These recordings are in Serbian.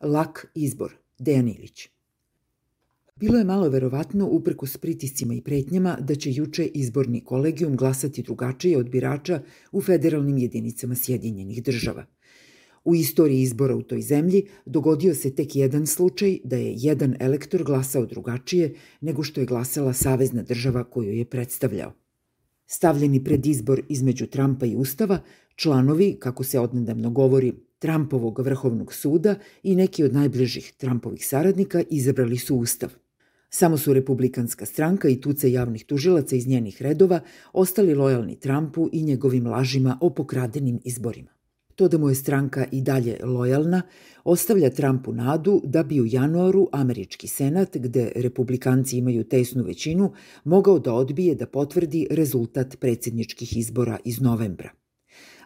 Lak izbor, Dejan Ilić. Bilo je malo verovatno, upreko s pritiscima i pretnjama, da će juče izborni kolegijum glasati drugačije od birača u federalnim jedinicama Sjedinjenih država. U istoriji izbora u toj zemlji dogodio se tek jedan slučaj da je jedan elektor glasao drugačije nego što je glasala savezna država koju je predstavljao. Stavljeni pred izbor između Trumpa i Ustava, članovi, kako se odnedavno govori, Trumpovog vrhovnog suda i neki od najbližih Trumpovih saradnika izabrali su Ustav. Samo su republikanska stranka i tuce javnih tužilaca iz njenih redova ostali lojalni Trumpu i njegovim lažima o pokradenim izborima. To da mu je stranka i dalje lojalna ostavlja Trumpu nadu da bi u januaru američki senat, gde republikanci imaju tesnu većinu, mogao da odbije da potvrdi rezultat predsjedničkih izbora iz novembra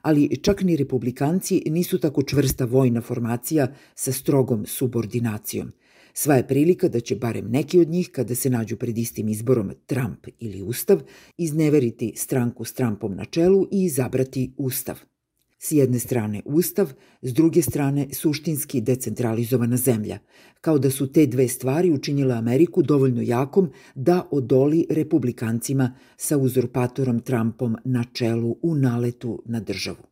ali čak ni republikanci nisu tako čvrsta vojna formacija sa strogom subordinacijom. Sva je prilika da će barem neki od njih, kada se nađu pred istim izborom Trump ili Ustav, izneveriti stranku s Trumpom na čelu i izabrati Ustav – S jedne strane ustav, s druge strane suštinski decentralizovana zemlja, kao da su te dve stvari učinile Ameriku dovoljno jakom da odoli republikancima sa uzurpatorom Trumpom na čelu u naletu na državu.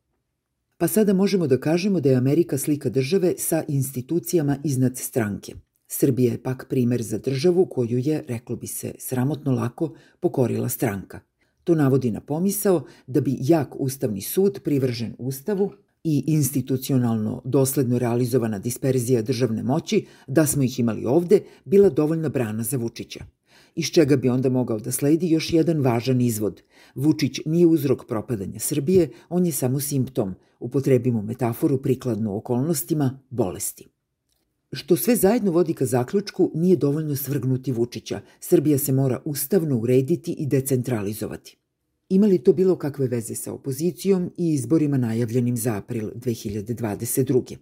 Pa sada možemo da kažemo da je Amerika slika države sa institucijama iznad stranke. Srbija je pak primer za državu koju je, reklo bi se, sramotno lako pokorila stranka – To navodi na pomisao da bi jak Ustavni sud privržen Ustavu i institucionalno dosledno realizovana disperzija državne moći, da smo ih imali ovde, bila dovoljna brana za Vučića. Iz čega bi onda mogao da sledi još jedan važan izvod. Vučić nije uzrok propadanja Srbije, on je samo simptom, upotrebimo metaforu prikladno okolnostima, bolesti. Što sve zajedno vodi ka zaključku, nije dovoljno svrgnuti Vučića. Srbija se mora ustavno urediti i decentralizovati. Ima li to bilo kakve veze sa opozicijom i izborima najavljenim za april 2022.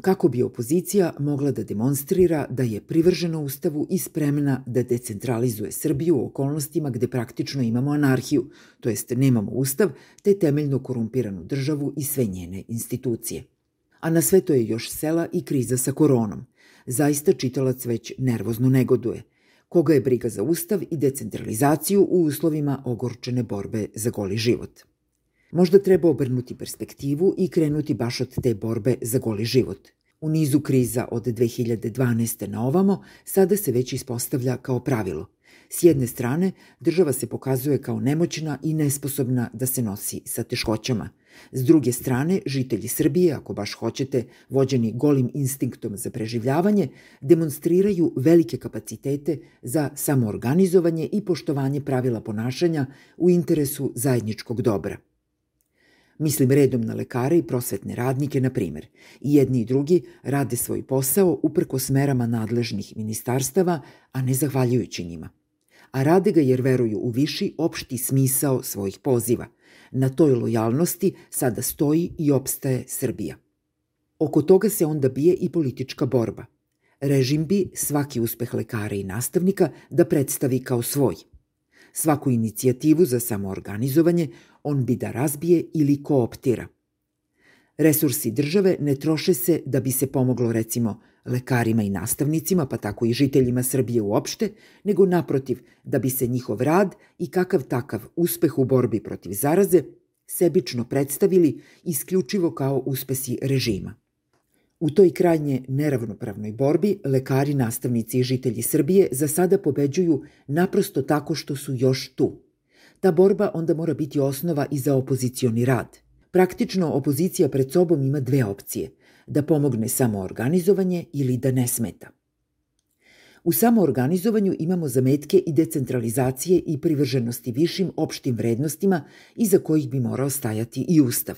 Kako bi opozicija mogla da demonstrira da je privržena Ustavu i spremna da decentralizuje Srbiju u okolnostima gde praktično imamo anarhiju, to jest nemamo Ustav, te temeljno korumpiranu državu i sve njene institucije. A na sve to je još sela i kriza sa koronom zaista čitalac već nervozno negoduje. Koga je briga za ustav i decentralizaciju u uslovima ogorčene borbe za goli život. Možda treba obrnuti perspektivu i krenuti baš od te borbe za goli život. U nizu kriza od 2012. na ovamo sada se već ispostavlja kao pravilo. S jedne strane, država se pokazuje kao nemoćna i nesposobna da se nosi sa teškoćama – S druge strane, žitelji Srbije, ako baš hoćete, vođeni golim instinktom za preživljavanje, demonstriraju velike kapacitete za samoorganizovanje i poštovanje pravila ponašanja u interesu zajedničkog dobra. Mislim redom na lekare i prosvetne radnike, na primer. I jedni i drugi rade svoj posao uprko smerama nadležnih ministarstava, a ne zahvaljujući njima. A rade ga jer veruju u viši opšti smisao svojih poziva – Na toj lojalnosti sada stoji i opstaje Srbija. Oko toga se onda bije i politička borba. Režim bi svaki uspeh lekara i nastavnika da predstavi kao svoj. Svaku inicijativu za samoorganizovanje on bi da razbije ili kooptira. Resursi države ne troše se da bi se pomoglo recimo lekarima i nastavnicima, pa tako i žiteljima Srbije uopšte, nego naprotiv, da bi se njihov rad i kakav takav uspeh u borbi protiv zaraze sebično predstavili isključivo kao uspesi režima. U toj krajnje neravnopravnoj borbi lekari, nastavnici i žitelji Srbije za sada pobeđuju naprosto tako što su još tu. Ta borba onda mora biti osnova i za opozicioni rad. Praktično opozicija pred sobom ima dve opcije – da pomogne samoorganizovanje ili da ne smeta. U samoorganizovanju imamo zametke i decentralizacije i privrženosti višim opštim vrednostima iza kojih bi morao stajati i Ustav.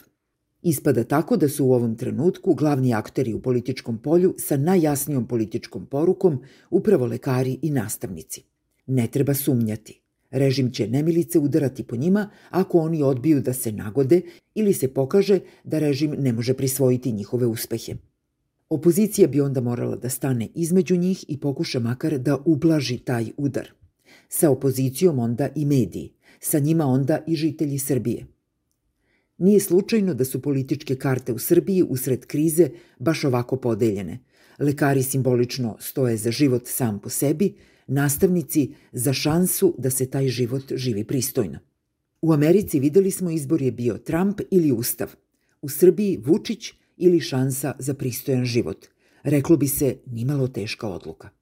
Ispada tako da su u ovom trenutku glavni akteri u političkom polju sa najjasnijom političkom porukom upravo lekari i nastavnici. Ne treba sumnjati. Režim će nemilice udarati po njima ako oni odbiju da se nagode ili se pokaže da režim ne može prisvojiti njihove uspehe. Opozicija bi onda morala da stane između njih i pokuša makar da ublaži taj udar. Sa opozicijom onda i mediji, sa njima onda i žitelji Srbije. Nije slučajno da su političke karte u Srbiji usred krize baš ovako podeljene. lekari simbolično stoje za život sam po sebi, nastavnici za šansu da se taj život živi pristojno. U Americi videli smo izbor je bio Trump ili Ustav. U Srbiji Vučić ili šansa za pristojan život. Reklo bi se nimalo teška odluka.